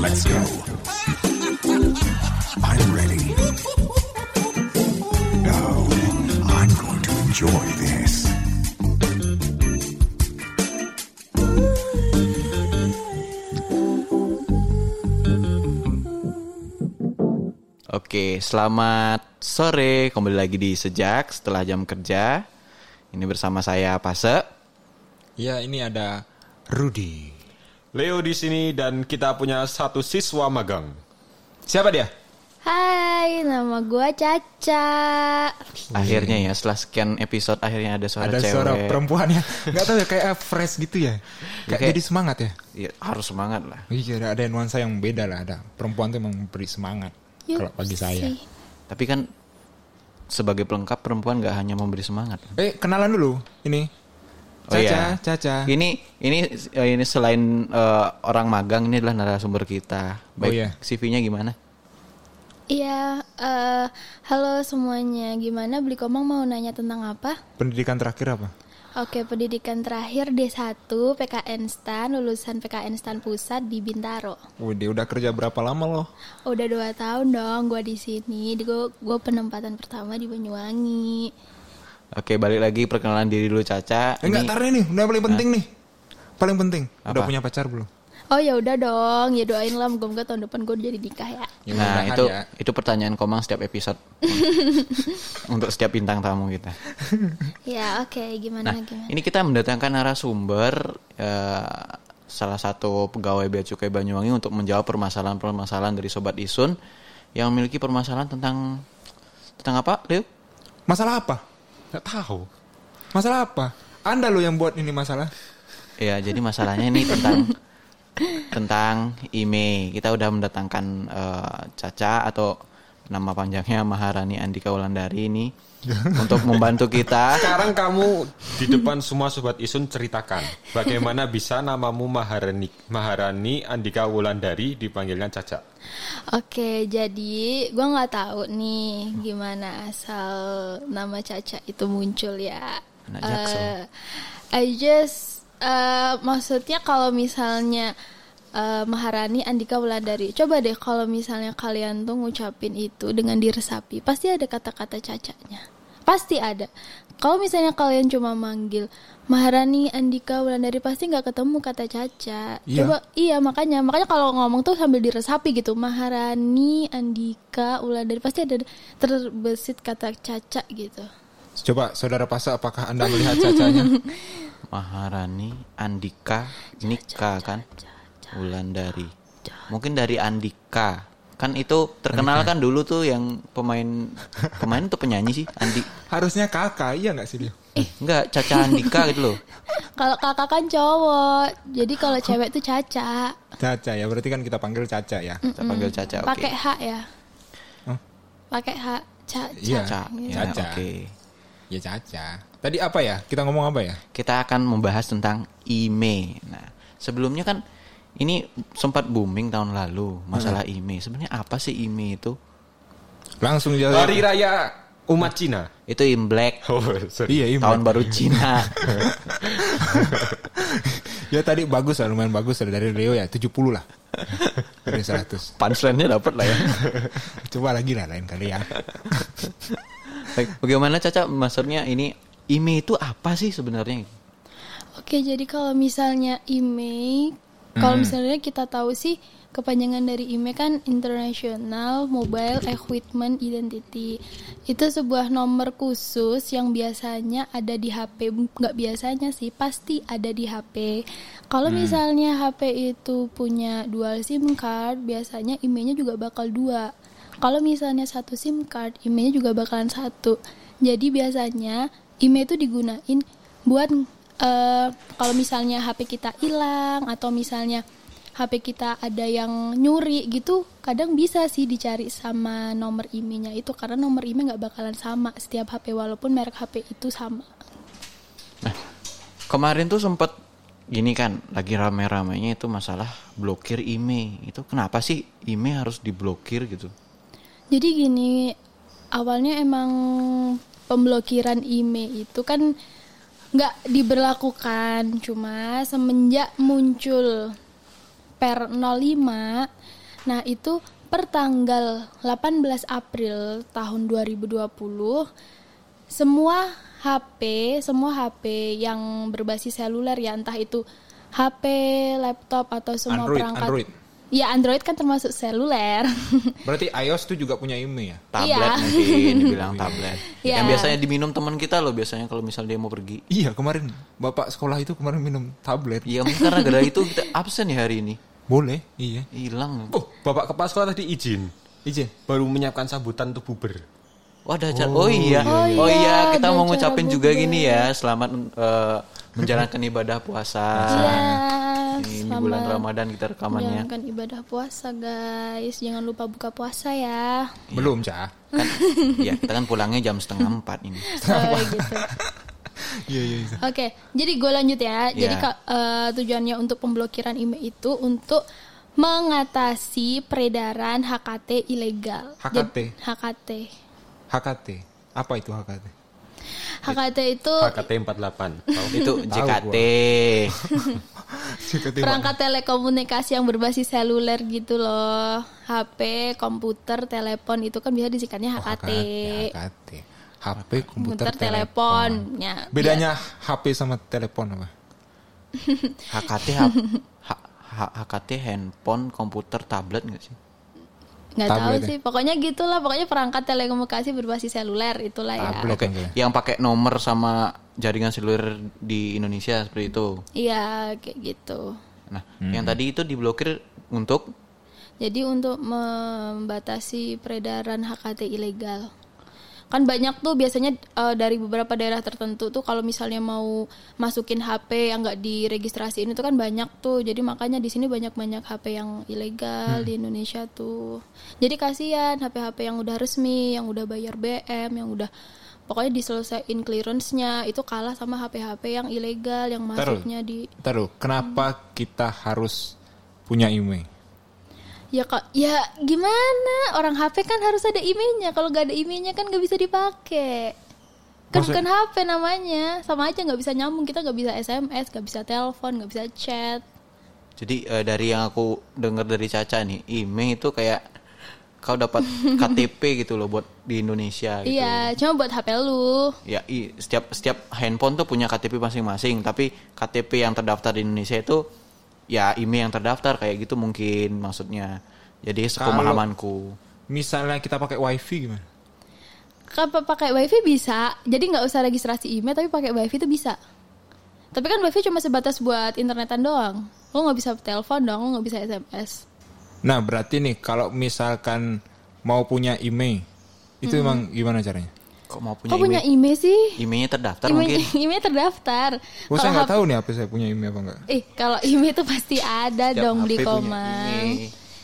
Let's go. I'm ready. Oh, I'm going to enjoy this. Oke, selamat sore. Kembali lagi di Sejak setelah jam kerja. Ini bersama saya Pase. Ya, ini ada Rudy. Leo di sini dan kita punya satu siswa magang. Siapa dia? Hai, nama gua Caca. Akhirnya ya, setelah sekian episode akhirnya ada suara ada cewek. suara perempuan ya. Gak tahu ya kayak fresh gitu ya. Kayak, kayak- jadi semangat ya. Iya, harus semangat lah. Iya, ada, ada nuansa yang beda lah. Ada perempuan tuh emang memberi semangat. Kalau bagi saya. Tapi kan sebagai pelengkap perempuan nggak hanya memberi semangat. Eh, kenalan dulu. Ini. Oh Caca, iya. Caca. Ini ini ini selain eh, orang magang ini adalah narasumber kita. Baik, Oh iya. CV-nya gimana? Iya, eh, halo semuanya. Gimana Beli Komang mau nanya tentang apa? Pendidikan terakhir apa? Oke, pendidikan terakhir D1 PKN STAN, lulusan PKN STAN Pusat di Bintaro. Udah, udah kerja berapa lama loh? Udah dua tahun dong gua di sini. Gue gue penempatan pertama di Banyuwangi. Oke, balik lagi perkenalan diri dulu Caca. Eh, enggak, Ini- tar nih. Udah paling penting nih. Paling penting. Udah Apa? punya pacar belum? Oh ya udah dong, ya doain lah moga-moga tahun depan gue jadi nikah ya. Ya, nah, mudah-mudahan itu ya. itu pertanyaan Komang setiap episode. Untuk setiap bintang tamu kita. Ya oke, gimana Nah, gimana? ini kita mendatangkan narasumber eh, salah satu pegawai bea cukai Banyuwangi untuk menjawab permasalahan-permasalahan dari sobat Isun yang memiliki permasalahan tentang tentang apa, Leo? Masalah apa? Gak tahu. Masalah apa? Anda lo yang buat ini masalah. Ya, jadi masalahnya ini tentang tentang IMEI. Kita udah mendatangkan eh, Caca atau nama panjangnya Maharani Andika Wulandari ini untuk membantu kita. Sekarang kamu di depan semua sobat Isun ceritakan bagaimana bisa namamu Maharani Maharani Andika Wulandari dipanggilnya Caca. Oke, jadi gue nggak tahu nih gimana asal nama Caca itu muncul ya. Anak. Eh, I just eh, maksudnya kalau misalnya eh, Maharani Andika Wulandari, coba deh kalau misalnya kalian tuh ngucapin itu dengan diresapi, pasti ada kata-kata cacanya, pasti ada. Kalau misalnya kalian cuma manggil Maharani Andika Wulandari pasti nggak ketemu kata Caca. Iya. Coba iya makanya makanya kalau ngomong tuh sambil diresapi gitu Maharani Andika Wulandari pasti ada terbesit kata Caca gitu. Coba saudara Pasa apakah Anda melihat cacanya? Maharani Andika Nika kan Wulandari. Mungkin dari Andika. Kan itu terkenal kan dulu tuh yang pemain pemain tuh penyanyi sih Andi. Harusnya kakak, iya nggak sih dia? Eh, enggak Caca Andika gitu loh. Kalau kakak kan cowok, jadi kalau cewek tuh Caca. Caca ya, berarti kan kita panggil Caca ya. Kita panggil Caca oke. Pakai H ya. Hah? Pakai H. Caca. Iya. Caca. gitu. Ya, Caca. oke. Ya Caca. Tadi apa ya? Kita ngomong apa ya? Kita akan membahas tentang IMEI. Nah, sebelumnya kan ini sempat booming tahun lalu masalah IMEI. Sebenarnya apa sih IMEI itu? Langsung jawab. Hari Raya Umat Cina. Itu Imlek, Oh, sorry. Iya, iya. tahun baru Cina. Ya tadi bagus lah, lumayan bagus lah dari Leo ya, 70 lah. Dari 100. Punchline-nya dapat lah ya. Coba lagi lah lain kali ya. Bagaimana Caca maksudnya ini IMEI itu apa sih sebenarnya? Oke, jadi kalau misalnya IMEI, kalau misalnya kita tahu sih kepanjangan dari IMEI kan International Mobile Equipment Identity. Itu sebuah nomor khusus yang biasanya ada di HP, nggak biasanya sih, pasti ada di HP. Kalau misalnya HP itu punya dual SIM card, biasanya IMEI-nya juga bakal dua. Kalau misalnya satu SIM card, IMEI-nya juga bakalan satu. Jadi biasanya IMEI itu digunain buat eh, kalau misalnya HP kita hilang atau misalnya HP kita ada yang nyuri gitu, kadang bisa sih dicari sama nomor IMEI-nya itu karena nomor IMEI nggak bakalan sama setiap HP walaupun merek HP itu sama. Nah, kemarin tuh sempat gini kan, lagi rame-ramenya itu masalah blokir IMEI. Itu kenapa sih IMEI harus diblokir gitu? Jadi gini, awalnya emang pemblokiran IMEI itu kan nggak diberlakukan, cuma semenjak muncul per 05. Nah, itu per tanggal 18 April tahun 2020 semua HP, semua HP yang berbasis seluler ya entah itu HP, laptop atau semua Android, perangkat Android. Ya Android kan termasuk seluler. Berarti iOS tuh juga punya IMEI ya? tablet Iya. mungkin dibilang tablet Iya. yang biasanya diminum teman kita loh biasanya kalau misal dia mau pergi Iya kemarin bapak sekolah itu kemarin minum tablet. Iya mungkin karena gara itu kita absen ya hari ini Boleh, iya. hilang Oh, Bapak kepala sekolah tadi izin. Izin. Baru menyiapkan sambutan untuk buber. Wah, ada acara. Oh, iya. Oh, iya, iya, kita mau ngucapin juga gini ya, selamat eh, menjalankan ibadah puasa. Iya, Ini selamat bulan Ramadan kita rekamannya. menjalankan ibadah puasa guys. Jangan lupa buka puasa ya. Belum, Cah. Kan, ya, kita kan pulangnya jam setengah empat ini. Oh, gitu. Iya, iya, iya. Oke, jadi gue lanjut ya. Jadi Iya. Kak, eh, tujuannya untuk pemblokiran email itu untuk mengatasi peredaran HKT ilegal. HKT? Jadi- HKT. HKT. Apa itu HKT? HKT itu HKT 48. Tahu? Itu JKT. HKT perangkat telekomunikasi yang berbasis seluler gitu loh. HP, komputer, telepon itu kan bisa disingkatnya Oh, HKT. HKT. HP, komputer, Komputer, telepon. telepon. Ya, Bedanya HP sama telepon apa? HKT HKT handphone, komputer, tablet nggak sih? Nggak tahu Tablet ya? sih. Pokoknya gitulah. Pokoknya perangkat telekomunikasi berbasis seluler itulah ya. Tablet. Oke, Oke. yang pakai nomor sama jaringan seluler di Indonesia seperti itu. Iya, kayak gitu. Nah, yang tadi itu diblokir untuk Jadi untuk membatasi peredaran HKT ilegal. Kan banyak tuh biasanya eh, dari beberapa daerah tertentu tuh kalau misalnya mau masukin HP yang nggak diregistrasiin itu kan banyak tuh. Jadi makanya di sini banyak-banyak HP yang ilegal di Indonesia tuh. Jadi kasihan HP-HP yang udah resmi, yang udah bayar BM, yang udah pokoknya diselesaikan clearance-nya itu kalah sama HP-HP yang ilegal yang Taruh. masuknya di Taruh, kenapa kita harus punya IMEI? Ya kak, ya gimana? Orang HP kan harus ada emailnya. Kalau nggak ada emailnya kan nggak bisa dipakai. Kan Maksud- bukan HP namanya, sama aja nggak bisa nyambung. Kita nggak bisa SMS, nggak bisa telepon, nggak bisa chat. Jadi eh, dari yang aku dengar dari Caca nih, email itu kayak kau dapat KTP gitu loh buat di Indonesia gitu. Iya, cuma buat HP lu. Ya, i- setiap setiap handphone tuh punya KTP masing-masing, tapi KTP yang terdaftar di Indonesia itu ya email yang terdaftar kayak gitu mungkin maksudnya. Jadi sepemahamanku. Misalnya kita pakai WiFi gimana? Pa- pakai WiFi bisa, jadi nggak usah registrasi email, tapi pakai WiFi itu bisa. Tapi kan WiFi cuma sebatas buat internetan doang. Lo nggak bisa telepon dong, lo nggak bisa SMS. Nah, berarti nih kalau misalkan mau punya IMEI, itu emang gimana caranya? Kok mau punya Kok punya email? email sih? Emailnya terdaftar Email, mungkin. email terdaftar. Oh, saya Kalau nggak tahu nih apa saya punya IMEI apa enggak. Eh, kalau email itu pasti ada Setiap dong HP di Komang.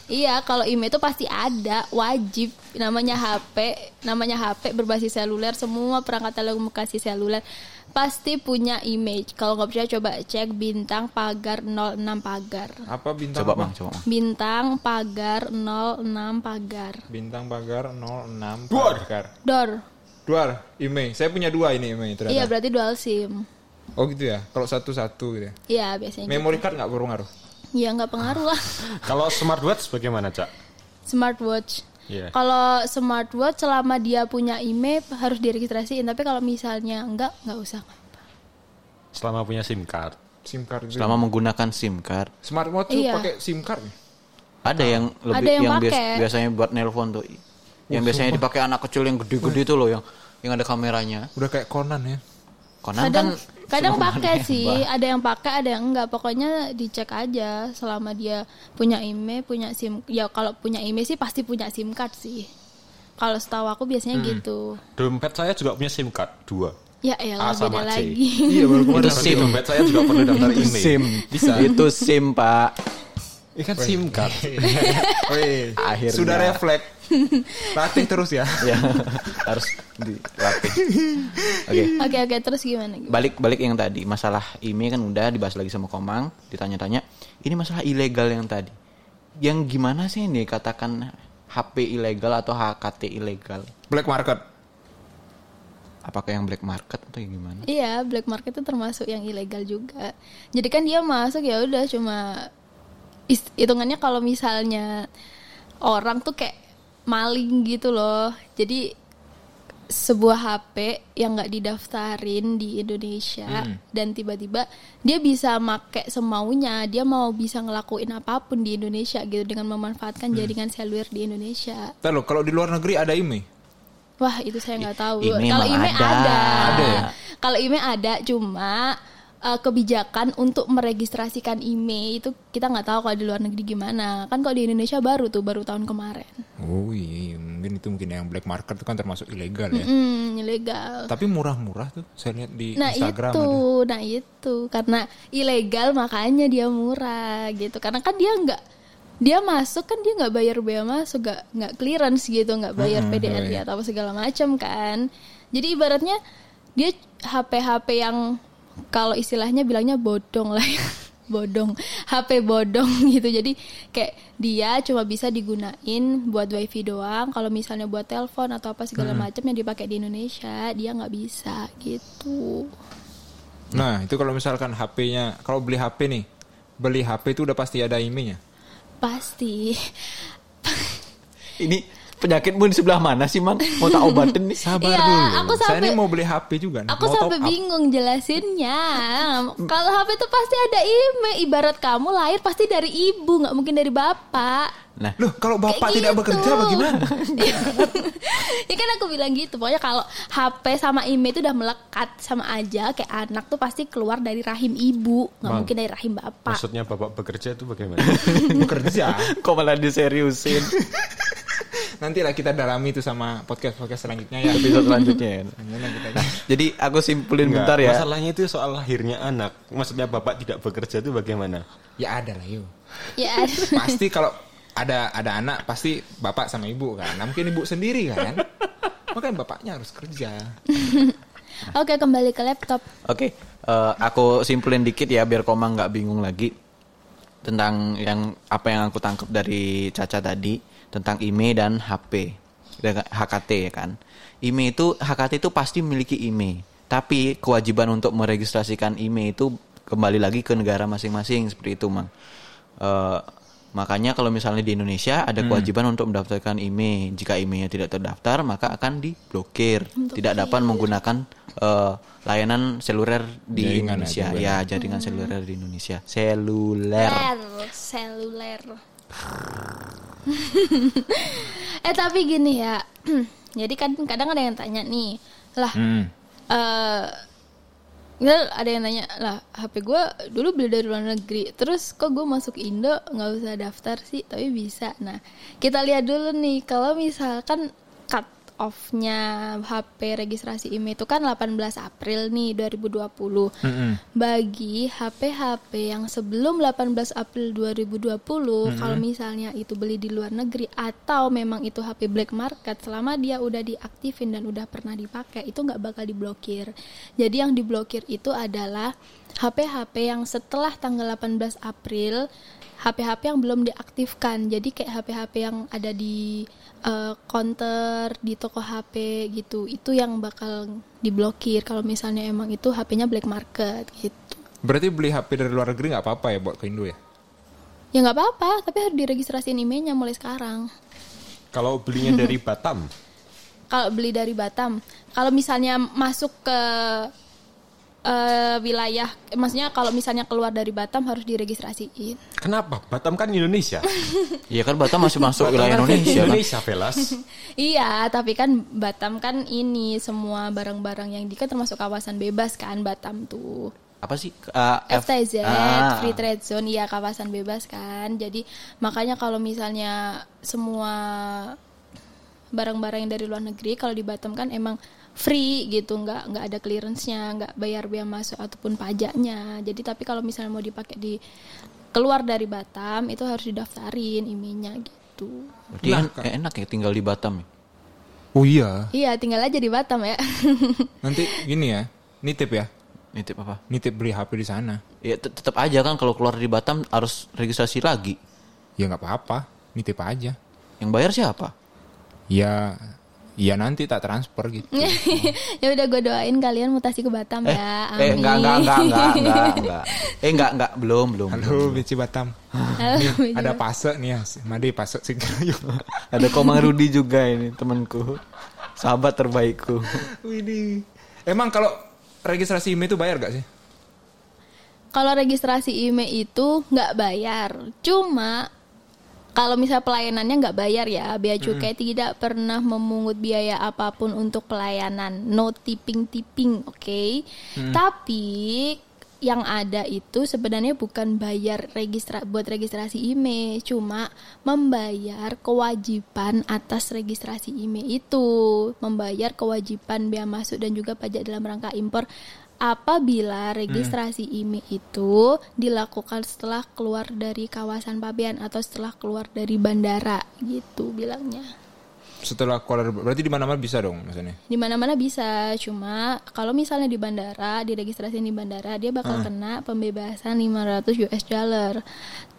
Iya, kalau email itu pasti ada, wajib. Namanya HP, namanya HP berbasis seluler, semua perangkat telekomunikasi seluler pasti punya email. Kalau nggak percaya coba cek bintang pagar 06 pagar. Apa bintang Coba apa? Bang, coba Bang. Bintang pagar 06 pagar. Bintang pagar 06 Duar. pagar. Dor. Duar, IMEI. Saya punya dua ini IMEI ternyata. Iya, berarti dual SIM. Oh gitu ya. Kalau satu-satu gitu ya. Iya, biasanya. Memory card nggak berpengaruh. Iya, nggak pengaruh lah. Kalau smartwatch bagaimana, Cak? Smartwatch. Iya. Kalau smartwatch selama dia punya email harus diregistrasiin, tapi kalau misalnya enggak, enggak usah. Selama punya SIM card. SIM card. Selama menggunakan SIM card. Smartwatch tuh Iya. pakai SIM card. Ada yang lebih Ada yang yang, bias- biasanya buat nelpon tuh. Yang biasanya dipakai anak kecil yang gede-gede tuh loh yang yang ada kameranya. Udah kayak Conan ya. Konan Kadang kan kadang pakai sih, ada yang pakai, ada yang enggak. Pokoknya dicek aja selama dia punya email, punya SIM. Ya kalau punya email sih pasti punya SIM card sih. Kalau setahu aku biasanya Hmm. gitu. Dompet saya juga punya SIM card dua. Ya elah A sama C. lagi. Iya, baru Itu kemarin. SIM. Dompet saya juga perlu daftar email. SIM. Bisa. Itu SIM, Pak. Ini kan SIM card. Wih, Akhirnya. sudah refleks. Latih terus ya. ya, harus dilatih. Oke. Oke oke terus gimana? Balik balik yang tadi, masalah IMEI kan udah dibahas lagi sama Komang, ditanya-tanya. Ini masalah ilegal yang tadi. Yang gimana sih ini katakan HP ilegal atau HKT ilegal? Black market. Apakah yang black market atau yang gimana? Iya, black market itu termasuk yang ilegal juga. Jadi kan dia masuk ya udah cuma hitungannya kalau misalnya orang tuh kayak maling gitu loh. Jadi sebuah HP yang nggak didaftarin di Indonesia dan tiba-tiba dia bisa make semaunya, dia mau bisa ngelakuin apa pun di Indonesia gitu dengan memanfaatkan jaringan seluler di Indonesia. Lo, kalau di luar negeri ada IMEI. Wah itu saya nggak tahu. IMEI Kalau IMEI ada. ada. Ada ya? Kalau IMEI ada, cuma eh, kebijakan untuk meregistrasikan IMEI itu kita nggak tahu kalau di luar negeri gimana. Kan kalau di Indonesia baru tuh, baru tahun kemarin. Oh iya, mungkin itu mungkin yang black market itu kan termasuk ilegal ya. Hmm, ilegal. Tapi murah-murah tuh saya lihat di Nah Instagram itu, ada. nah itu karena ilegal makanya dia murah gitu. Karena kan dia nggak dia masuk kan dia nggak bayar bea masuk, nggak nggak clearance gitu, nggak bayar Hmm, PDRI iya. atau apa segala macam kan. Jadi ibaratnya dia HP-HP yang kalau istilahnya bilangnya bodong lah ya. bodong HP bodong gitu jadi kayak dia cuma bisa digunain buat wifi doang kalau misalnya buat telepon atau apa segala Hmm. macam yang dipakai di Indonesia dia nggak bisa gitu Nah, itu kalau misalkan HP-nya, kalau beli HP nih, beli HP itu udah pasti ada IMEI-nya. Pasti. Ini penyakitmu di sebelah mana sih, Mang? Mau tak obatin nih? Sabar Iya, dulu. aku Saya sampai- ini mau beli HP juga. nih, Aku mau sampai up. bingung jelasinnya. Kalau HP itu pasti ada email. Ibarat kamu lahir pasti dari ibu, nggak mungkin dari bapak. Nah, Loh, kalau bapak Kayak tidak gitu. bekerja bagaimana? ya kan aku bilang gitu. Pokoknya kalau HP sama email itu udah melekat sama aja. Kayak anak tuh pasti keluar dari rahim ibu, nggak mungkin dari rahim bapak. Maksudnya bapak bekerja itu bagaimana? bekerja. kok malah diseriusin Nanti lah kita dalami itu sama podcast-podcast selanjutnya ya. episode selanjutnya ya. Jadi aku simpulin Enggak, bentar ya. Masalahnya itu soal lahirnya anak. Maksudnya bapak tidak bekerja itu bagaimana? Ya ada lah yuk. Ya. Pasti kalau ada ada anak pasti bapak sama ibu kan. Nah, mungkin ibu sendiri kan. Makanya bapaknya harus kerja. Oke kembali ke laptop. Oke, eh, aku simpulin dikit ya biar Komang nggak bingung lagi tentang yang apa yang aku tangkap dari Caca tadi tentang IMEI dan HP dan HKT ya kan. IMEI itu HKT itu pasti memiliki IMEI, tapi kewajiban untuk meregistrasikan IMEI itu kembali lagi ke negara masing-masing seperti itu, Mang. Eh, makanya kalau misalnya di Indonesia ada kewajiban untuk mendaftarkan IMEI. Jika IMEI-nya tidak terdaftar, maka akan diblokir. tidak dapat menggunakan eh, layanan seluler di Jaringan Indonesia. ya, Ya, jaringan seluler di Indonesia. Seluler. Seluler, seluler. eh tapi gini ya, jadi kan kadang ada yang tanya nih, lah, Hmm. eh Misal ada yang nanya lah HP gue dulu beli dari luar negeri terus kok gue masuk Indo? Nggak usah daftar sih tapi bisa. Nah kita lihat dulu nih kalau misalkan cut off-nya HP registrasi IMEI itu kan 18 April nih 2020 Mm-mm. bagi HP-HP yang sebelum 18 April 2020 kalau misalnya itu beli di luar negeri atau memang itu HP black market selama dia udah diaktifin dan udah pernah dipakai itu nggak bakal diblokir. Jadi yang diblokir itu adalah HP-HP yang setelah tanggal 18 April HP-HP yang belum diaktifkan. Jadi kayak HP-HP yang ada di eh, counter di toko HP gitu itu yang bakal diblokir. Kalau misalnya emang itu HP-nya black market gitu. Berarti beli HP dari luar negeri nggak apa-apa ya buat ke Indo ya? ya nggak apa-apa tapi harus diregistrasiin emailnya mulai sekarang. Kalau belinya dari Batam, kalau beli dari Batam. Kalau misalnya masuk ke eh, wilayah maksudnya kalau misalnya keluar dari Batam harus diregistrasiin kenapa? Batam kan Indonesia. Iya kan Batam masih masuk wilayah Batam kan Indonesia. kan? Indonesia, Velas. Iya, tapi kan Batam kan ini semua barang-barang yang di kan termasuk kawasan bebas kan Batam tuh. Apa sih? Eh, F- FTZ, Ah. Free Trade Zone, iya kawasan bebas kan. Jadi makanya kalau misalnya semua barang-barang yang dari luar negeri kalau di Batam kan emang free gitu, nggak nggak ada clearance-nya, nggak bayar biaya masuk ataupun pajaknya. Jadi tapi kalau misalnya mau dipakai di keluar dari Batam itu harus didaftarin emailnya gitu. Berarti kan enak ya tinggal di Batam ya. Oh iya. Iya, tinggal aja di Batam ya. Nanti gini ya, nitip ya, Nitip apa? nitip beli HP di sana. Ya tet- tetap aja kan kalau keluar di Batam harus registrasi lagi. Ya nggak apa-apa, nitip aja. Yang bayar siapa? Ya Iya nanti tak transfer gitu. ya udah gue doain kalian mutasi ke Batam Eh, ya. Amin. eh enggak enggak enggak enggak enggak enggak. Eh enggak enggak belum belum. belum. Halo, Bici Batam. Halo, Ada Pase nih ya. Madi Pase sih. Ada Komang Rudi juga ini temanku. Sahabat terbaikku. Widih. Emang kalau registrasi email itu bayar gak sih? Kalau registrasi email itu nggak bayar, cuma kalau misal pelayanannya nggak bayar ya, bea cukai tidak pernah memungut biaya apa pun untuk pelayanan, no tipping tipping, oke? Tapi yang ada itu sebenarnya bukan bayar registra buat registrasi email, cuma membayar kewajiban atas registrasi email itu, membayar kewajiban bea masuk dan juga pajak dalam rangka impor apabila registrasi IMEI itu dilakukan setelah keluar dari kawasan pabean atau setelah keluar dari bandara gitu bilangnya. Setelah keluar berarti di mana-mana bisa dong maksudnya. Di mana-mana bisa, cuma kalau misalnya di bandara, diregistrasi di bandara, dia bakal kena pembebasan 500 US dollar.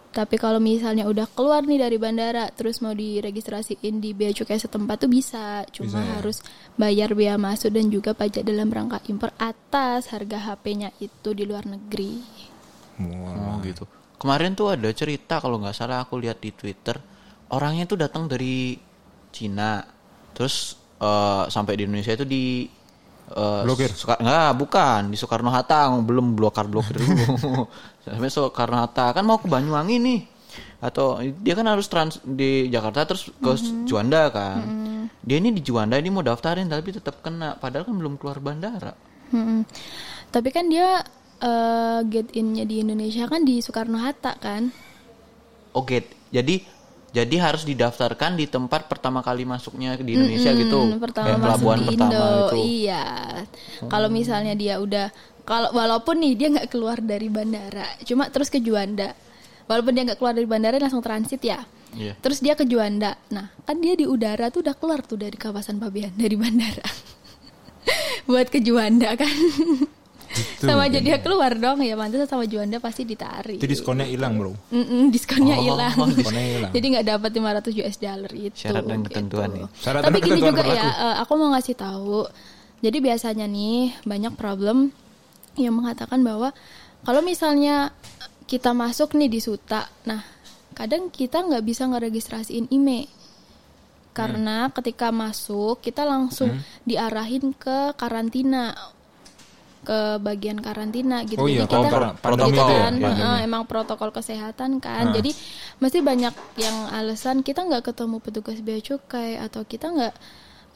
Tapi kalau misalnya udah keluar nih dari bandara, terus mau diregistrasiin di bea cukai setempat tuh bisa, cuma Bisa ya? harus bayar bea masuk dan juga pajak dalam rangka impor atas harga HP-nya itu di luar negeri. Oh gitu. Kemarin tuh ada cerita kalau nggak salah aku lihat di Twitter orangnya tuh datang dari Cina, terus eh, sampai di Indonesia itu di eh, Blokir? Suka- nggak, bukan di Soekarno Hatta, belum blokar blokir dulu. sampai Soekarno Hatta kan mau ke Banyuwangi nih, atau dia kan harus trans di Jakarta terus ke Juanda kan. Dia ini di Juanda ini mau daftarin tapi tetap kena, padahal kan belum keluar bandara. Mm-mm. Tapi kan dia eh, get in-nya di Indonesia kan di Soekarno Hatta kan? Oke, jadi jadi harus didaftarkan di tempat pertama kali masuknya di Indonesia gitu. Hmm, pertama Kayak masuk pelabuhan di pertama Indo, itu. Iya. Kalau misalnya dia udah kalau walaupun nih dia nggak keluar dari bandara, cuma terus ke Juanda. Walaupun dia nggak keluar dari bandara langsung transit ya. Iya. Terus dia ke Juanda. Nah, kan dia di udara tuh udah keluar tuh dari kawasan Pabean dari bandara. Buat ke Juanda kan. sama aja dia keluar dong ya mantas sama Juanda pasti ditarik. Itu diskonnya hilang, Bro. Mm-mm, diskonnya Oh, hilang. diskonnya hilang. Jadi nggak dapat 500 US dollar itu. Syarat dan ketentuan ya. Syarat Tapi dan gini ketentuan juga ya, berlaku. eh, aku mau ngasih tahu. Jadi biasanya nih banyak problem yang mengatakan bahwa kalau misalnya kita masuk nih di Suta, nah kadang kita nggak bisa ngeregistrasiin IMEI karena ketika masuk kita langsung diarahin ke karantina ke bagian karantina gitu. Oh iya, Jadi kita protokol- pandemi Iya itu ya, kan, pandemi. eh, emang protokol kesehatan kan. Jadi masih banyak yang alasan kita nggak ketemu petugas bea cukai atau kita nggak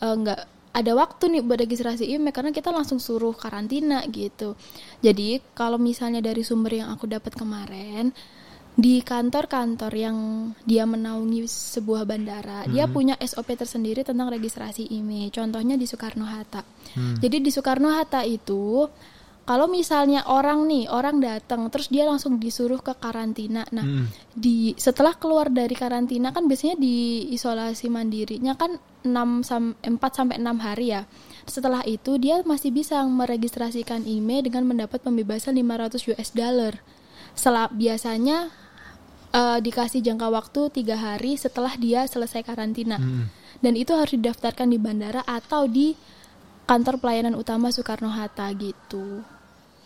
eh, nggak ada waktu nih buat registrasi IMEI karena kita langsung suruh karantina gitu. Jadi kalau misalnya dari sumber yang aku dapat kemarin di kantor-kantor yang dia menaungi sebuah bandara, dia punya SOP tersendiri tentang registrasi IMEI. Contohnya di Soekarno Hatta. Jadi di Soekarno Hatta itu kalau misalnya orang nih, orang datang terus dia langsung disuruh ke karantina. Nah, di setelah keluar dari karantina kan biasanya di isolasi mandirinya kan 6 sam 4 sampai 6 hari ya. Setelah itu dia masih bisa meregistrasikan IMEI dengan mendapat pembebasan 500 US dollar. Setelah biasanya eh, dikasih jangka waktu tiga hari setelah dia selesai karantina. Dan itu harus didaftarkan di bandara atau di kantor pelayanan utama Soekarno Hatta gitu.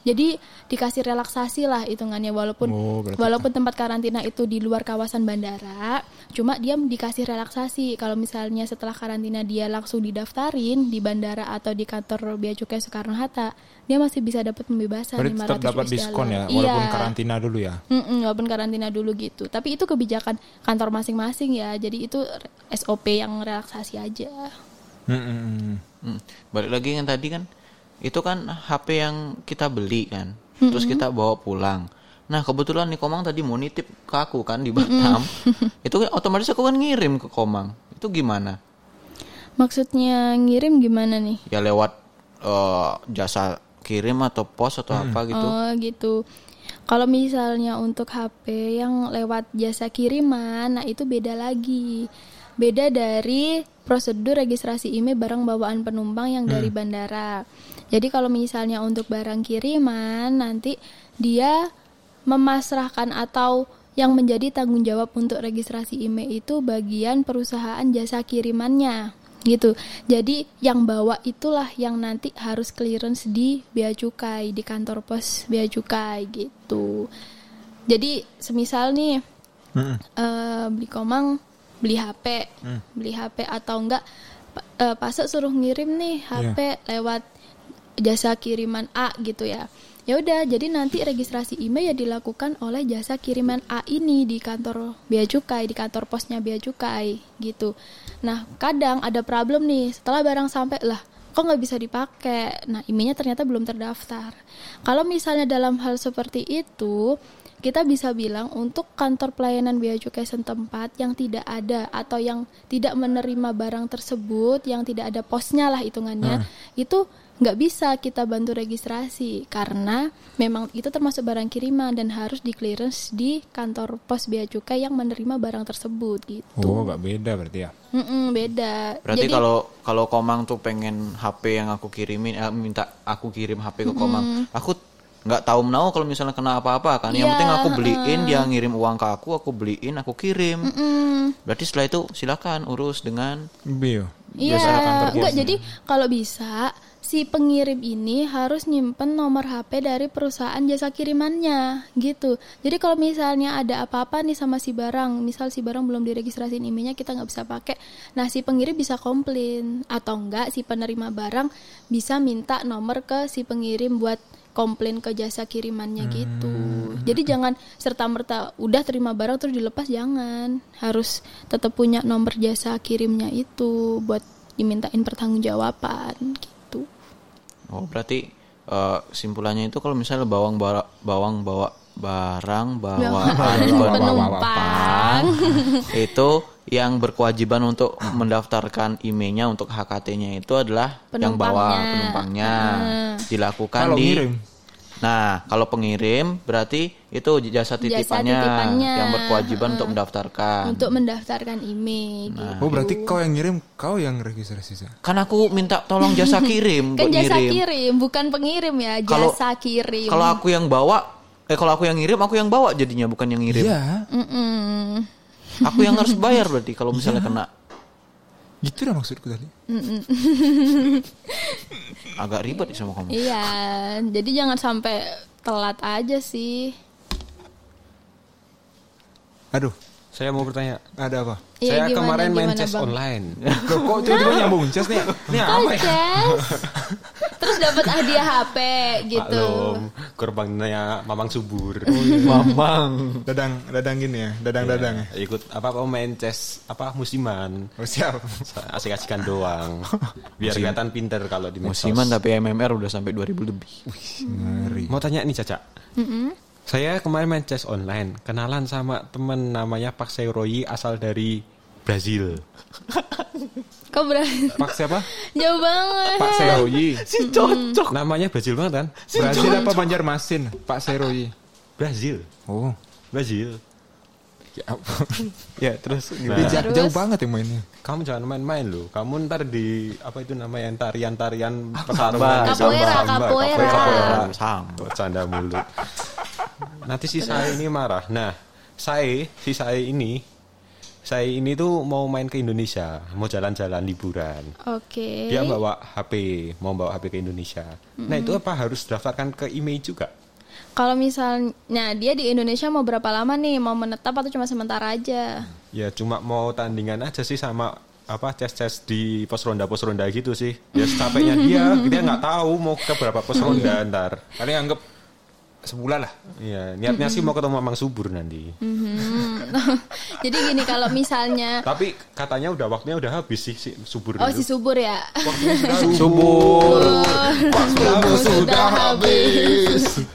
Jadi dikasih relaksasi lah hitungannya walaupun Oh, berarti- walaupun tempat karantina itu di luar kawasan bandara, cuma dia dikasih relaksasi. Kalau misalnya setelah karantina dia langsung didaftarin di bandara atau di kantor bea cukai Soekarno Hatta, dia masih bisa dapat pembebasan Berarti tetap 500 dapat diskon ya, dollar. walaupun Iya. karantina dulu ya. Mm-mm, walaupun karantina dulu gitu. Tapi itu kebijakan kantor masing-masing ya. Jadi itu SOP yang relaksasi aja. Mm-mm. Hmm. Balik lagi yang tadi kan itu kan HP yang kita beli kan. Terus kita bawa pulang. Nah, kebetulan nih Komang tadi mau nitip ke aku kan di Batam. itu kan otomatis aku kan ngirim ke Komang. Itu gimana? Maksudnya ngirim gimana nih? Ya lewat eh, jasa kirim atau pos atau apa gitu. Oh gitu. Kalau misalnya untuk HP yang lewat jasa kiriman, nah itu beda lagi. Beda dari prosedur registrasi IMEI barang bawaan penumpang yang dari bandara. Jadi kalau misalnya untuk barang kiriman, nanti dia memasrahkan atau yang menjadi tanggung jawab untuk registrasi IMEI itu bagian perusahaan jasa kirimannya gitu. Jadi yang bawa itulah yang nanti harus clearance di bea cukai di kantor pos bea cukai gitu. Jadi semisal nih eh, beli komang beli HP, beli HP atau enggak pa- eh, pasok suruh ngirim nih HP lewat jasa kiriman A gitu ya. Ya udah, jadi nanti registrasi email ya dilakukan oleh jasa kiriman A ini di kantor bea cukai, di kantor posnya bea cukai gitu. Nah, kadang ada problem nih, setelah barang sampai lah kok nggak bisa dipakai. Nah, emailnya ternyata belum terdaftar. Kalau misalnya dalam hal seperti itu, kita bisa bilang untuk kantor pelayanan bea cukai setempat yang tidak ada atau yang tidak menerima barang tersebut, yang tidak ada posnya lah hitungannya, itu nggak bisa kita bantu registrasi karena memang itu termasuk barang kiriman dan harus di clearance di kantor pos bea cukai yang menerima barang tersebut gitu. Oh, gak beda berarti ya. Mm-mm, beda. Berarti Jadi- kalau kalau Komang tuh pengen HP yang aku kirimin, eh, minta aku kirim HP ke Komang, aku nggak tahu menau kalau misalnya kena apa-apa kan. Yang Iya, penting aku beliin, dia ngirim uang ke aku, aku beliin, aku kirim. Mm, Berarti setelah itu silakan urus dengan Bio. Iya, enggak jadi kalau bisa si pengirim ini harus nyimpen nomor HP dari perusahaan jasa kirimannya gitu. Jadi kalau misalnya ada apa-apa nih sama si barang, misal si barang belum diregistrasiin emailnya kita nggak bisa pakai, nah si pengirim bisa komplain atau enggak si penerima barang bisa minta nomor ke si pengirim buat komplain ke jasa kirimannya gitu. Jadi jangan serta merta udah terima barang terus dilepas jangan. Harus tetap punya nomor jasa kirimnya itu buat dimintain pertanggungjawaban gitu. Oh, berarti eh, simpulannya itu kalau misalnya bawang bawa bawang bawa barang bawaan penumpang itu yang berkewajiban untuk mendaftarkan emailnya untuk HKT-nya itu adalah yang bawa Penumpangnya. penumpangnya dilakukan Kalau di ngirim? Nah, kalau pengirim berarti itu jasa titipannya, titipannya. yang berkewajiban untuk mendaftarkan. Untuk mendaftarkan email gitu. Oh, berarti kau yang ngirim, kau yang registrasi. Kan aku minta tolong jasa kirim Kan jasa ngirim. kirim, bukan pengirim ya, Kalau- jasa kirim. Kalau aku yang bawa, eh kalau aku yang ngirim, aku yang bawa jadinya bukan yang ngirim. Iya, Mm-mm. Aku yang harus bayar berarti kalau misalnya kena gitu dah maksudku tadi. agak ribet sama kamu. Iya, jadi jangan sampai telat aja sih. Aduh, Saya mau bertanya. ada apa? Iya, saya gimana, kemarin main gimana, chess Bang? online. Loh, kok tiba-tiba nyambung Ces nih? Ini apa ya? Chess. Terus dapat hadiah HP gitu. Maklum, korbannya Mamang Subur. Mamang. Dadang, dadang gini ya, dadang-dadang ya. Ikut apa apa main chess apa musiman. Oh, siap. Asik-asikan doang. Biar kelihatan pinter kalau di medsos. Musiman tapi MMR udah sampai 2000 lebih. Ngeri. Mau tanya nih Caca. Saya kemarin main chess online, kenalan sama temen namanya Pak Seroyi asal dari Brazil. Kok berani? Pak siapa? Jauh banget. Pak Seroyi. Si cocok. Namanya Brazil banget kan? Brazil apa Banjarmasin? Pak Seroyi. Brazil. Oh. Brazil. Ya. Ya, terus Dia gimana? ja- Terus? jauh banget ya mainnya. Kamu jangan main-main loh. Kamu ntar di apa itu namanya tarian-tarian pertarungan capoeira. Capoeira. Sama. Bercanda mulu. Nanti si saya ini marah. Nah, saya si saya ini saya ini tuh mau main ke Indonesia, mau jalan-jalan liburan. Oke. Dia bawa HP, mau bawa HP ke Indonesia. Nah, itu apa harus daftarkan ke email juga? Kalau misalnya dia di Indonesia mau berapa lama nih? Mau menetap atau cuma sementara aja? Ya cuma mau tandingan aja sih sama apa ces-ces di pos ronda pos ronda gitu sih. Ya capeknya dia, dia nggak tahu mau ke berapa pos ronda ntar. Paling anggap sebulan lah. Iya, niatnya sih mau ketemu Mamang Subur nanti. Hmm. Jadi gini kalau misalnya Tapi katanya udah waktunya udah habis sih si Subur Oh si subur ya. Subur. Waktumu sudah habis.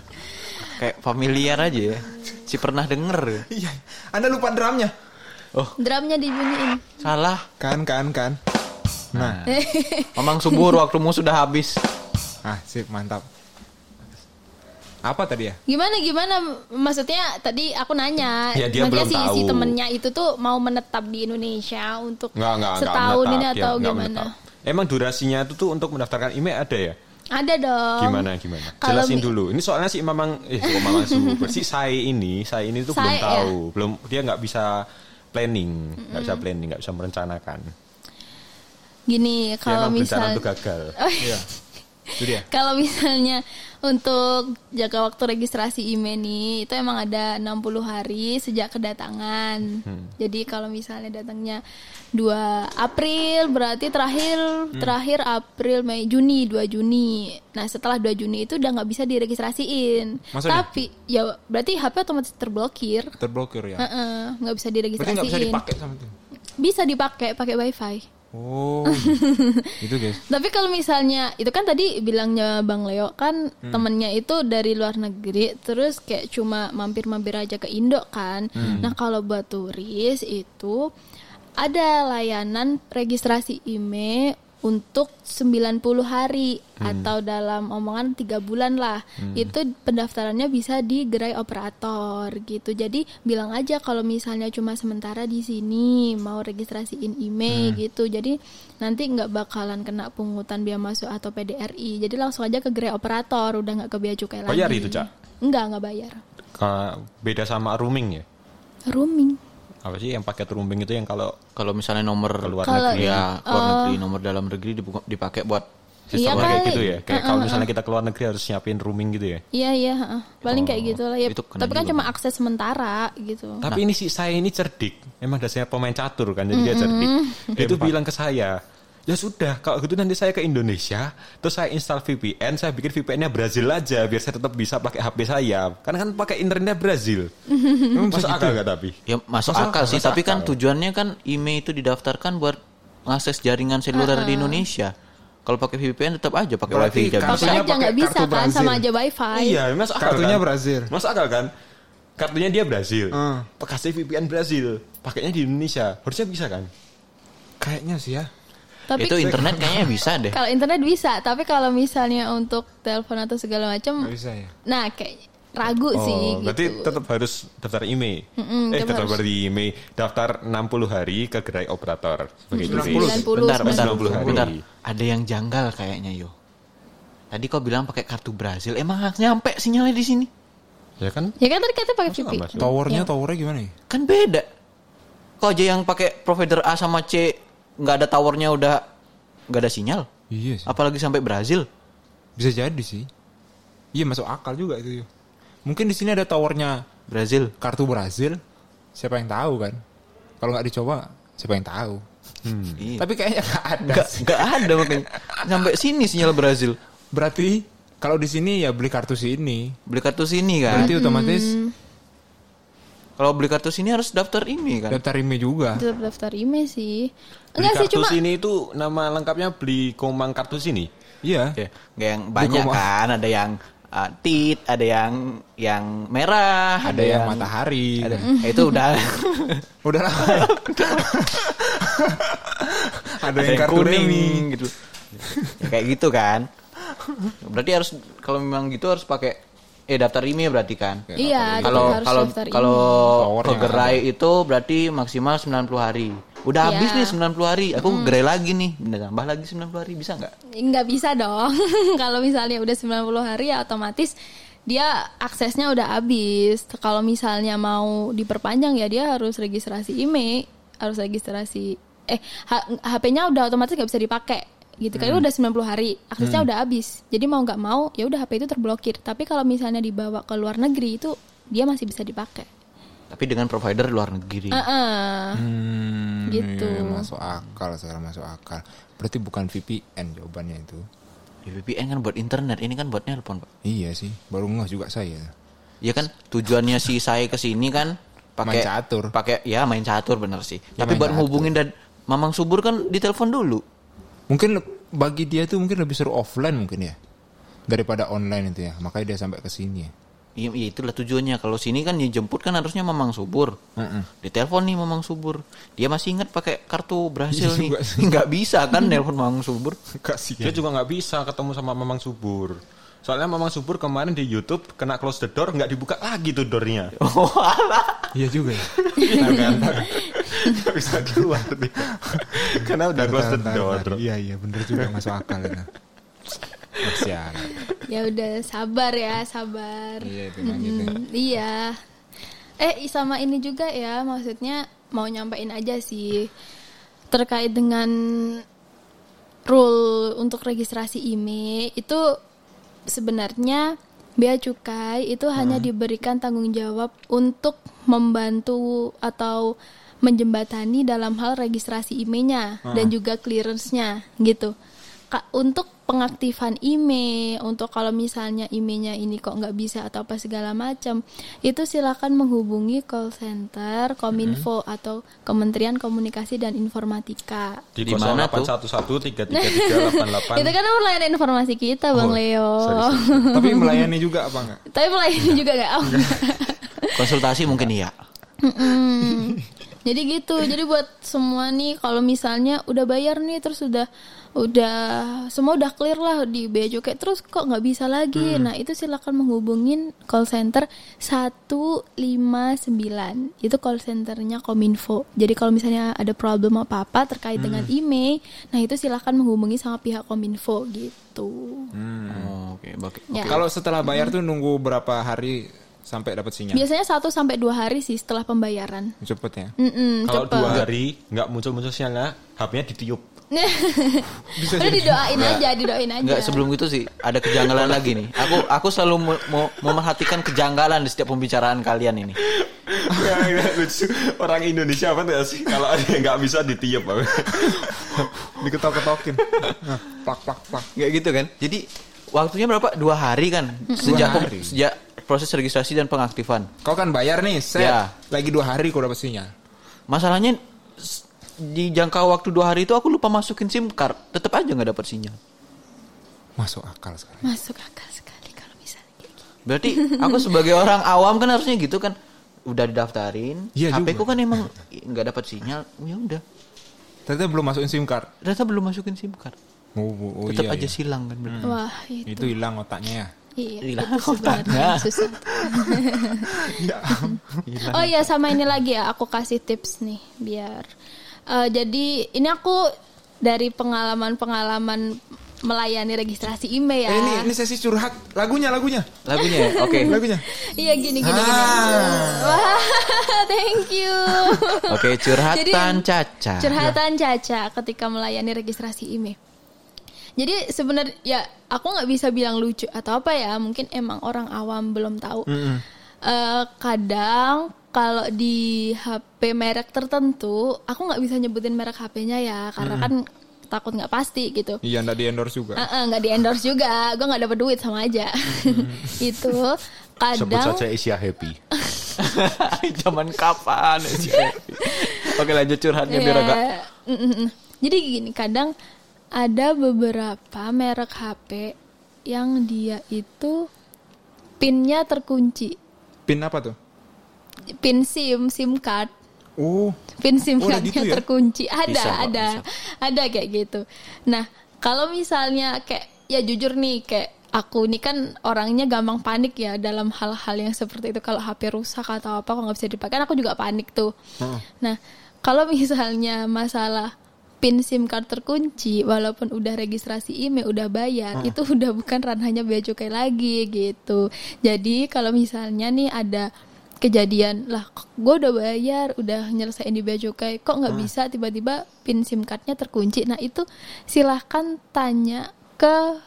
Kayak familiar aja ya. Si pernah denger. Iya. Anda lupa drumnya. Drumnya dibunyiin. Salah. Kan, kan, kan. Nah, Mamang subur waktumu sudah habis. ah sip mantap. Apa tadi ya? Gimana gimana? Maksudnya tadi aku nanya. Ya, dia belum si, tahu. si temennya itu tuh mau menetap di Indonesia untuk Nggak, nggak, nggak setahun ini menetap, dia atau nggak gimana? menetap. Emang durasinya itu tuh untuk mendaftarkan email ada ya? Ada dong. Gimana gimana? Kalau Jelasin dulu. Ini soalnya si Mamang eh si Mamang si saya ini, saya ini tuh belum Saya, ya? tahu, belum dia nggak bisa planning, nggak bisa planning, nggak bisa merencanakan. Gini, Ya, kalau emang berencana misal untuk gagal. Iya. Kalau misalnya untuk jangka waktu registrasi IMEI nih itu emang ada 60 hari sejak kedatangan. Jadi kalau misalnya datangnya 2 April berarti terakhir terakhir April Mei Juni 2 Juni. Nah, setelah 2 Juni itu udah nggak bisa diregistrasiin. Maksudnya? Tapi ya berarti HP otomatis terblokir. Terblokir ya. Heeh, nggak bisa Berarti nggak bisa diregistrasiin. dipakai sama itu. Bisa dipakai pakai WiFi. Oh, itu guys. Tapi kalau misalnya itu kan tadi bilangnya Bang Leo kan temennya itu dari luar negeri terus kayak cuma mampir-mampir aja ke Indo kan. Nah, kalau buat turis itu ada layanan registrasi IMEI untuk 90 hari atau dalam omongan tiga bulan lah. Itu pendaftarannya bisa di gerai operator gitu. Jadi bilang aja kalau misalnya cuma sementara di sini mau registrasiin IMEI gitu. Jadi nanti nggak bakalan kena pungutan biaya masuk atau PDRI. Jadi langsung aja ke gerai operator, udah nggak ke bea cukai lagi. Bayar itu, Cak? Enggak, nggak bayar. Ka- beda sama rooming ya. Rooming. Apa sih yang paket rooming itu yang kalau Kalau misalnya nomor Keluar Kalau- negeri. ya keluar negeri, nomor dalam negeri dipakai buat Iya sistemnya kayak kali. gitu ya. Kayak kalau misalnya kita keluar negeri harus nyiapin rooming gitu ya. Iya iya, heeh. paling kayak gitu lah ya. itu Tapi kan juga. cuma akses sementara gitu. Tapi ini si saya ini cerdik. Emang dasarnya pemain catur kan, jadi dia cerdik. Dia tuh bilang ke saya, ya sudah, kalau gitu nanti saya ke Indonesia, terus saya install VPN, saya bikin VPN-nya Brazil aja, biar saya tetap bisa pakai HP saya. Karena kan pakai internetnya Brazil. Masuk akal gak tapi? Ya masuk Masuk akal akal, sih, masuk tapi kan akal. tujuannya kan IMEI itu didaftarkan buat ngakses jaringan seluler di Indonesia. Kalau pakai VPN tetap aja pakai Berarti WiFi aja kartunya aja nggak bisa kartu kan Brazil. sama aja wifi. Iya, masuk akal Kartunya kan? Brazil. Masuk akal kan? Kartunya dia Brazil. Hmm. Kasih VPN Brazil. Pakainya di Indonesia. Harusnya bisa kan? Kayaknya sih ya. Tapi Itu internet kayaknya bisa deh. kalau internet bisa, tapi kalau misalnya untuk telepon atau segala macam, bisa ya. nah kayak ragu sih Oh, berarti gitu. tetap harus daftar email. Mm-mm, eh, tetap daftar harus. di email. Daftar 60 hari ke gerai operator sebagai email. 90, bentar, bentar, 90 hari. bentar. Ada yang janggal kayaknya yo. Tadi kau bilang pakai kartu Brazil, emang nyampe sinyalnya di sini? Ya kan? Ya kan tadi katanya pakai VPN. Towernya Ya. towernya gimana ya? Kan beda. Kok aja yang pakai provider A sama C nggak ada towernya udah nggak ada sinyal? Iya sih. Apalagi sampai Brazil. Bisa jadi sih. Iya masuk akal juga itu. Yo. Mungkin di sini ada towernya Brazil. kartu Brazil. Siapa yang tahu kan? Kalau nggak dicoba, siapa yang tahu? Iya. Tapi kayaknya nggak ada. Nggak, sih. nggak ada makanya. Sampai sini sinyal Brazil. Berarti kalau di sini ya beli kartu sini. Beli kartu sini kan. Berarti otomatis Kalau beli kartu sini harus daftar ini kan. daftar email juga. Tetap daftar email sih. Beli Enggak sih kartu cuma sini itu nama lengkapnya beli komang kartu sini. Iya. Ya, nggak yang banyak kan. Ada yang uh, tit, ada yang yang merah, Ada yang matahari. ada, itu udah Udah lah. ada, ada yang kartu kuning Remi. gitu. Ya, kayak gitu kan. Berarti harus kalau memang gitu harus pakai eh daftar email berarti kan. iya, tetap Kalau kalau kalau Power ke yang gerai itu berarti maksimal 90 hari. Udah Iya. habis nih 90 hari, aku ke gerai lagi nih. Tambah lagi 90 hari bisa nggak? nggak bisa dong. Kalau misalnya udah 90 hari ya otomatis dia aksesnya udah habis. Kalau misalnya mau diperpanjang ya dia harus registrasi email, harus registrasi eh HP-nya udah otomatis nggak bisa dipakai gitu kan udah 90 hari aksesnya udah habis jadi mau nggak mau ya udah HP itu terblokir tapi kalau misalnya dibawa ke luar negeri itu dia masih bisa dipakai Tapi dengan provider luar negeri. Heeh. Hmm, Gitu. iya, masuk akal sekarang masuk akal. Berarti bukan VPN jawabannya itu. Ya, VPN kan buat internet, ini kan buat nelpon, Pak. Iya sih, baru ngeh juga saya. Ya kan tujuannya si saya ke sini kan pakai Main catur. Pakai ya main catur bener sih. Ya, Tapi buat catur. hubungin dan Mamang Subur kan ditelepon dulu. Mungkin bagi dia tuh mungkin lebih seru offline mungkin ya daripada online itu ya. Makanya dia sampai ke sini ya. Iya, iya, itulah tujuannya. Kalau sini kan dijemput kan harusnya Mamang Subur. Ditelepon nih Mamang Subur. Dia masih ingat pakai kartu Brasil Iya nih. Nggak bisa kan nelpon Mamang Subur. Kasih. Dia juga nggak bisa ketemu sama Mamang Subur. Soalnya Mamang Subur kemarin di YouTube kena close the door nggak dibuka lagi tuh doornya. Oh, alah. Iya juga ya. Iya kan? Nggak bisa keluar dia. Karena udah close the door. Iya iya bener juga masuk akal itu. Kasihan. ya udah sabar ya sabar Iya itu gitu. Mm, iya. Eh sama ini juga ya maksudnya mau nyampein aja sih terkait dengan rule untuk registrasi IMEI itu sebenarnya bea cukai itu hanya diberikan tanggung jawab untuk membantu atau menjembatani dalam hal registrasi IMEI-nya dan juga clearance-nya gitu. Ka- untuk pengaktifan IMEI, untuk kalau misalnya IMEI-nya ini kok nggak bisa atau apa segala macam, itu silakan menghubungi call center Kominfo atau Kementerian Komunikasi dan Informatika. Di Di mana tuh? 0811 Itu kan melayani informasi kita, Bang Leo. Tapi melayani juga apa enggak? Tapi melayani juga nggak? Oh, Konsultasi mungkin iya. Mm. Jadi gitu. Jadi buat semua nih kalau misalnya udah bayar nih terus udah udah semua udah clear lah di bea cukai terus kok nggak bisa lagi. Nah, itu silakan menghubungin call center 159. Itu call centernya Kominfo. Jadi kalau misalnya ada problem apa-apa terkait dengan email, nah itu silakan menghubungi sama pihak Kominfo gitu. Oh, Oke, bagi- Ya. Kalau setelah bayar tuh nunggu berapa hari sampai dapat sinyal? Biasanya 1 sampai 2 hari sih setelah pembayaran. Cepet ya. Mm-mm, Kalau cepet. dua hari nggak muncul-muncul sinyalnya, HP-nya ditiup. Udah didoain aja, didoain aja. Enggak sebelum itu sih ada kejanggalan lagi nih. Aku aku selalu mau, memerhatikan kejanggalan di setiap pembicaraan kalian ini. Nggak, nggak lucu. Orang Indonesia apa tuh sih? Kalau ada yang nggak bisa ditiup. apa? Diketok-ketokin. Nah, plak plak plak. Kayak gitu kan. Jadi waktunya berapa? Dua hari kan. Sejak Dua hari. sejak proses registrasi dan pengaktifan. Kau kan bayar nih, set. Ya. Lagi dua hari kau dapat sinyal. Masalahnya di jangka waktu dua hari itu aku lupa masukin SIM card. Tetap aja nggak dapat sinyal. Masuk akal sekali. Masuk akal sekali kalau misalnya kayak gitu. Berarti aku sebagai orang awam kan harusnya gitu kan. Udah didaftarin. Iya HP ku kan emang nggak dapat sinyal. Ya udah. Ternyata belum masukin SIM card. Ternyata belum masukin SIM card. Oh, oh, oh, Tetap iya, aja iya. silang kan. berarti. Wah, itu. Itu hilang otaknya ya. Iya, Hilang otaknya. susah. oh iya, sama ini lagi ya, aku kasih tips nih biar. eh, jadi ini aku dari pengalaman-pengalaman melayani registrasi email ya. Eh, ini ini sesi curhat. Lagunya, lagunya. Lagunya ya? Oke. Lagunya. Iya gini gini gini. Wah, thank you. Oke, curhatan Jadi, Caca. Curhatan Caca ketika melayani registrasi IMEI. Jadi sebenarnya ya aku nggak bisa bilang lucu atau apa ya, mungkin emang orang awam belum tahu. Eh, kadang kalau di HP merek tertentu, aku nggak bisa nyebutin merek HP-nya ya, karena kan takut nggak pasti gitu. Iya, enggak di endorse juga. Eh, eh, nggak di endorse juga, gue nggak dapet duit sama aja. itu Sebut kadang saja Asia Happy. Zaman kapan sih? Oke, lanjut curhatnya biar Iya. agak Mm, mm, mm. Jadi gini, kadang ada beberapa merek HP yang dia itu pinnya terkunci. Pin apa tuh? Pin SIM, SIM card. Oh, Pin SIM Oh, cardnya gitu ya? terkunci. Ada, Bisa, ada. Ada kayak gitu. Nah, kalau misalnya kayak ya jujur nih kayak aku ini kan orangnya gampang panik ya dalam hal-hal yang seperti itu kalau HP rusak atau apa kok nggak bisa dipakai kan aku juga panik tuh. Nah, kalau misalnya masalah pin SIM card terkunci walaupun udah registrasi email udah bayar itu udah bukan ranahnya bea cukai lagi gitu. Jadi kalau misalnya nih ada kejadian lah gue udah bayar udah nyelesain di bea cukai kok nggak bisa tiba-tiba pin sim cardnya terkunci? Nah itu silahkan tanya ke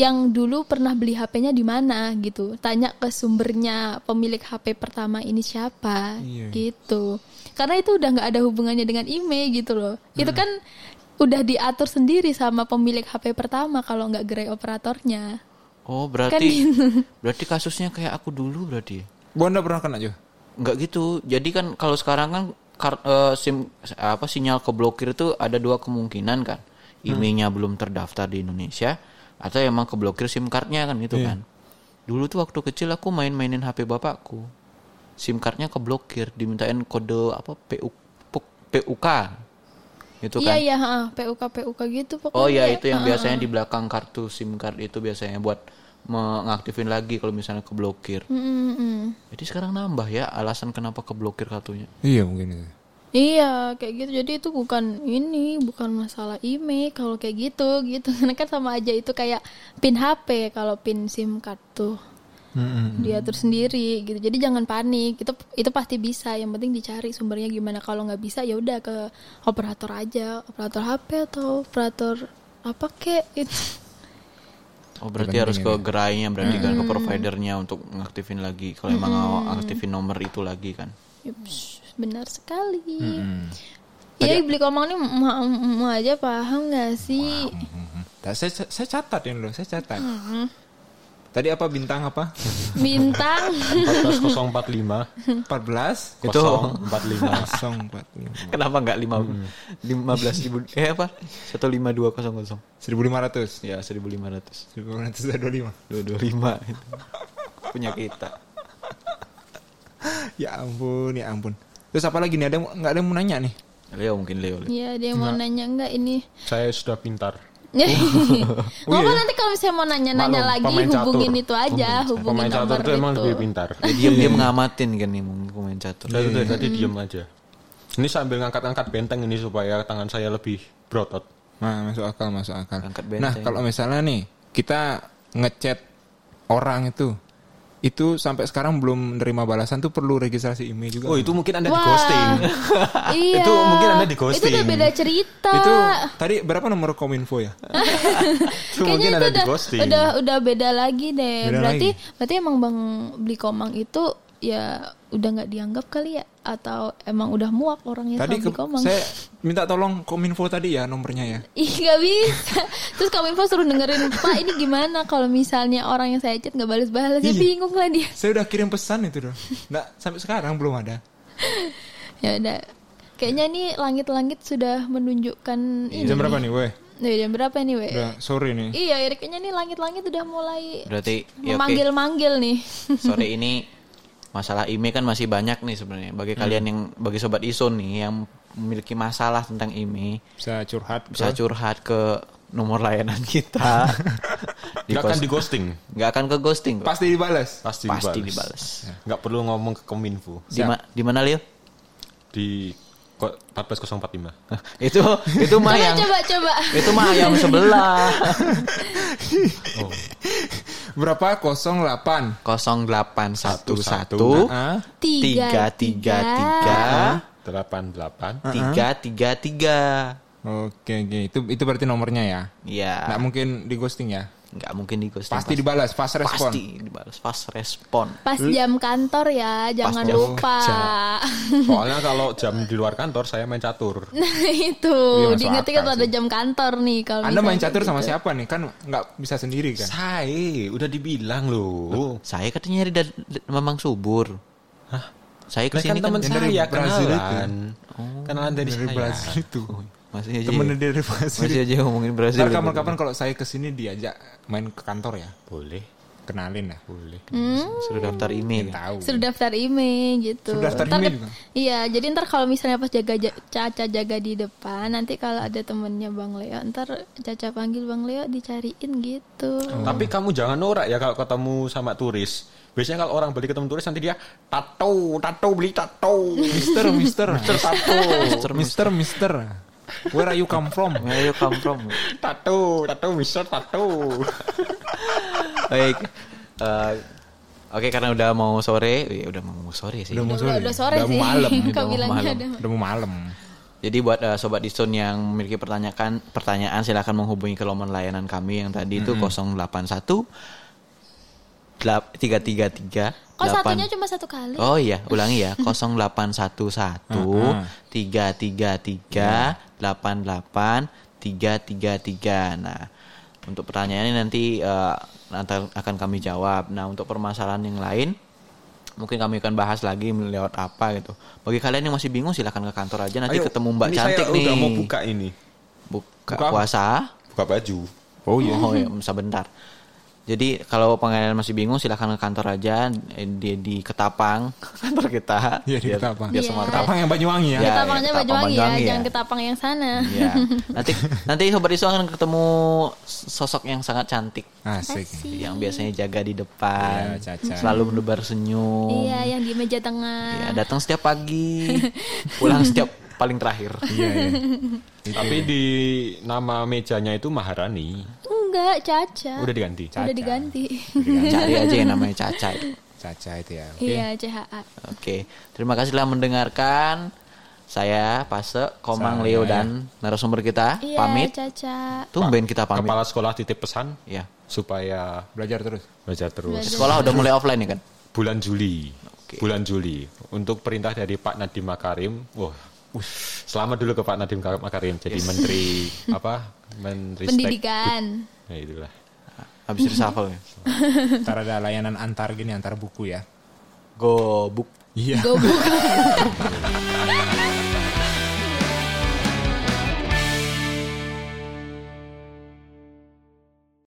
yang dulu pernah beli HP-nya di mana gitu. Tanya ke sumbernya pemilik HP pertama ini siapa Iya. gitu karena itu udah nggak ada hubungannya dengan email gitu loh itu kan udah diatur sendiri sama pemilik HP pertama kalau nggak gerai operatornya Oh, Kan berarti gitu. berarti kasusnya kayak aku dulu berarti. ya? Bonda pernah kena juga? Enggak gitu. Jadi kan kalau sekarang kan kar- eh, SIM apa sinyal keblokir itu ada dua kemungkinan kan. Emailnya belum terdaftar di Indonesia atau emang keblokir SIM cardnya kan gitu kan. Dulu tuh waktu kecil aku main-mainin HP bapakku. SIM cardnya keblokir, dimintain kode apa PU Puk- PUK. Itu iya kan. iya ha, PUK PUK gitu pokoknya Oh iya ya. itu yang Ha, ha. biasanya di belakang kartu SIM card itu biasanya buat mengaktifin lagi kalau misalnya keblokir. Mm, mm, mm. Jadi sekarang nambah ya alasan kenapa keblokir kartunya. Iya, mungkin itu. Iya kayak gitu jadi itu bukan ini bukan masalah email kalau kayak gitu gitu karena kan sama aja itu kayak pin HP kalau pin SIM card tuh diatur sendiri gitu. Jadi jangan panik. Itu itu pasti bisa. Yang penting dicari sumbernya gimana. Kalau nggak bisa ya udah ke operator aja. Operator HP atau operator apa kek? Itu. Oh berarti harus ke gerainya berarti kan ke providernya untuk ngaktifin lagi. Kalau emang mau aktifin nomor itu lagi kan. Yups, benar sekali. Iya, beli komang nih ma- ma aja paham gak sih? Mhm. Nah, saya, saya catat ini loh, saya catat. Tadi apa bintang apa? Bintang 14045 14 Itu 045 045 kenapa nggak lima lima belas ribu eh apa satu lima dua kosong kosong 1500 ya seribu lima ratus 1525 dua dua lima punya kita. Ya ampun, ya ampun. Terus apa lagi nih? Ada nggak ada yang mau nanya nih? Leo mungkin Leo. Leo. Iya, dia mau nanya enggak ini? Saya sudah pintar Ngomong nanti kalau misalnya mau nanya-nanya lagi pemain catur. hubungin itu aja, hubungin Pemain catur itu emang lebih pintar. Dia diam diam ngamatin kan nih mungkin pemain catur. Saya udah tadi diem aja. Ini sambil ngangkat-ngangkat benteng ini supaya tangan saya lebih berotot. Nah, masuk akal, masuk akal. Angkat Nah, benteng. kalau misalnya nih kita ngechat orang itu, itu sampai sekarang belum menerima balasan tuh perlu registrasi email juga. Oh itu mungkin anda di Wah. ghosting iya. Itu mungkin Anda di Itu udah ghosting. beda cerita. Itu tadi berapa nomor kominfo ya? Itu mungkin Kayaknya ada itu di udah, ghosting udah udah beda lagi deh. Beda berarti lagi. berarti emang Bang beli komang itu ya udah nggak dianggap kali ya atau emang udah muak orangnya tadi sama ke- komang. saya minta tolong kominfo tadi ya nomornya ya. Ih gak bisa Terus Kominfo suruh dengerin Pak ini gimana Kalau misalnya orang yang saya chat gak balas-balas Ya Iya. bingung lah dia Saya udah kirim pesan itu dong. Nggak sampai sekarang belum ada. Ya udah Kayaknya nih langit-langit sudah menunjukkan ini Jam berapa nih, weh? Nih, jam berapa nih we Udah sore nih. Iya ya, kayaknya nih langit-langit udah mulai Berarti ya oke. Memanggil-manggil nih Sore ini masalah email kan masih banyak nih sebenarnya. Bagi kalian yang bagi sobat Ison nih yang memiliki masalah tentang email Bisa curhat. bisa ke- curhat ke nomor layanan kita. di Nggak akan di ghosting nggak akan ke ghosting kok. Pasti dibalas. Pasti, Pasti dibalas. dibalas. Nggak perlu ngomong ke kominfo Di, ma- di mana Leo? Di 14045 itu itu mah Coba yang coba coba itu mah yang sebelah. Berapa? 08. 0811 Ah, tiga tiga tiga 88 tiga tiga tiga. Oke, oke. Itu itu berarti nomornya ya. Ya, Nggak mungkin di ghosting ya. Nggak mungkin di ghosting. Pasti dibalas, fast respon. Pasti dibalas fast respon. Pas jam kantor ya Jangan jam lupa Soalnya kalau jam di luar kantor saya main catur Nah itu Iya, masuk Diingetin akal kalau ada sih. jam kantor nih kalau Anda main catur sama gitu. siapa nih? Kan nggak bisa sendiri kan? Saya udah dibilang loh Saya katanya dari dari- Memang subur. Hah? Saya Lah ke sini kan teman kan, yang dari saya Brazil kenalan Kenalan dari, Dari saya Brazil itu. Masih aja. Temen dari Brazil. Masih aja ngomongin Brazil. Ntar kapan-kapan kalau saya ke sini diajak main ke kantor ya. Boleh Kenalin lah. Boleh Sudah daftar email. ya? Tahu. Suruh daftar email gitu. Suruh daftar Ntar juga? Iya, jadi ntar kalau misalnya pas jaga ja- Caca jaga di depan, nanti kalau ada temennya Bang Leo, ntar Caca panggil Bang Leo dicariin gitu. Tapi kamu jangan norak ya kalau ketemu sama turis Biasanya kalau orang beli ketemu turis nanti dia Tato, tato, beli tato Mister, Mister, Mister tato Mister, Mister. Where are you come from? Where you come from? Tato, tato, mister tato Baik. Eh, Oke karena udah mau sore, ya udah mau sore sih. Udah mau Udah, sore. udah sore Udah sih. mau malam. Kau Udah mau malam. udah. Udah mau malam. Jadi buat eh, sobat Dison yang memiliki pertanyaan pertanyaan silahkan menghubungi ke nomor layanan kami yang tadi itu 081 delap- 333 Kok delapan- satunya cuma satu kali? Oh iya, ulangi ya. 0811 333 88 333. Nah, untuk pertanyaannya nanti nanti akan kami jawab. Nah, untuk permasalahan yang lain mungkin kami akan bahas lagi lewat apa gitu. Bagi kalian yang masih bingung silahkan ke kantor aja nanti Ayo, ketemu Mbak ini cantik saya nih. udah mau buka ini Buka, Buka puasa. Buka baju Oh iya. Oh iya, sebentar. Jadi kalau pengen masih bingung silahkan ke kantor aja eh, di di Ketapang kantor kita. Iya di Biar- Ketapang. biar Iya. semua tahu. Ketapang yang Banyuwangi ya. Ya, Ketapangnya ya, baju Ketapang wangi ya, Banyuwangi ya. jangan ketapang yang sana. Iya. Nanti nanti sobat Iso akan ketemu sosok yang sangat cantik Asik. yang biasanya jaga di depan, Iya, Caca. selalu menebar senyum. Iya, yang di meja tengah. Iya, datang setiap pagi, pulang setiap paling terakhir. Iya, iya. Tapi di nama mejanya itu Maharani Enggak, Caca. Udah diganti Udah diganti. Cari aja yang namanya Caca. itu. Caca itu ya. Oke. Iya, CHA. Oke, terima kasih telah mendengarkan. Saya Pase, Komang, Saya. Leo dan narasumber kita Iya, pamit. Caca. Tumben kita pamit. Kepala sekolah titip pesan Ya. supaya Belajar terus. belajar terus. Belajar. Sekolah udah mulai offline nih kan? Bulan Juli. Oke. Bulan Juli. Untuk perintah dari Pak Nadiem Makarim, wah, uh, selamat dulu ke Pak Nadiem Makarim jadi menteri apa? Menteri Stek- Pendidikan. Ya itulah. Habis reshuffle ya. Ntar ada layanan antar gini antar buku ya. Go book. Iya. Go buka.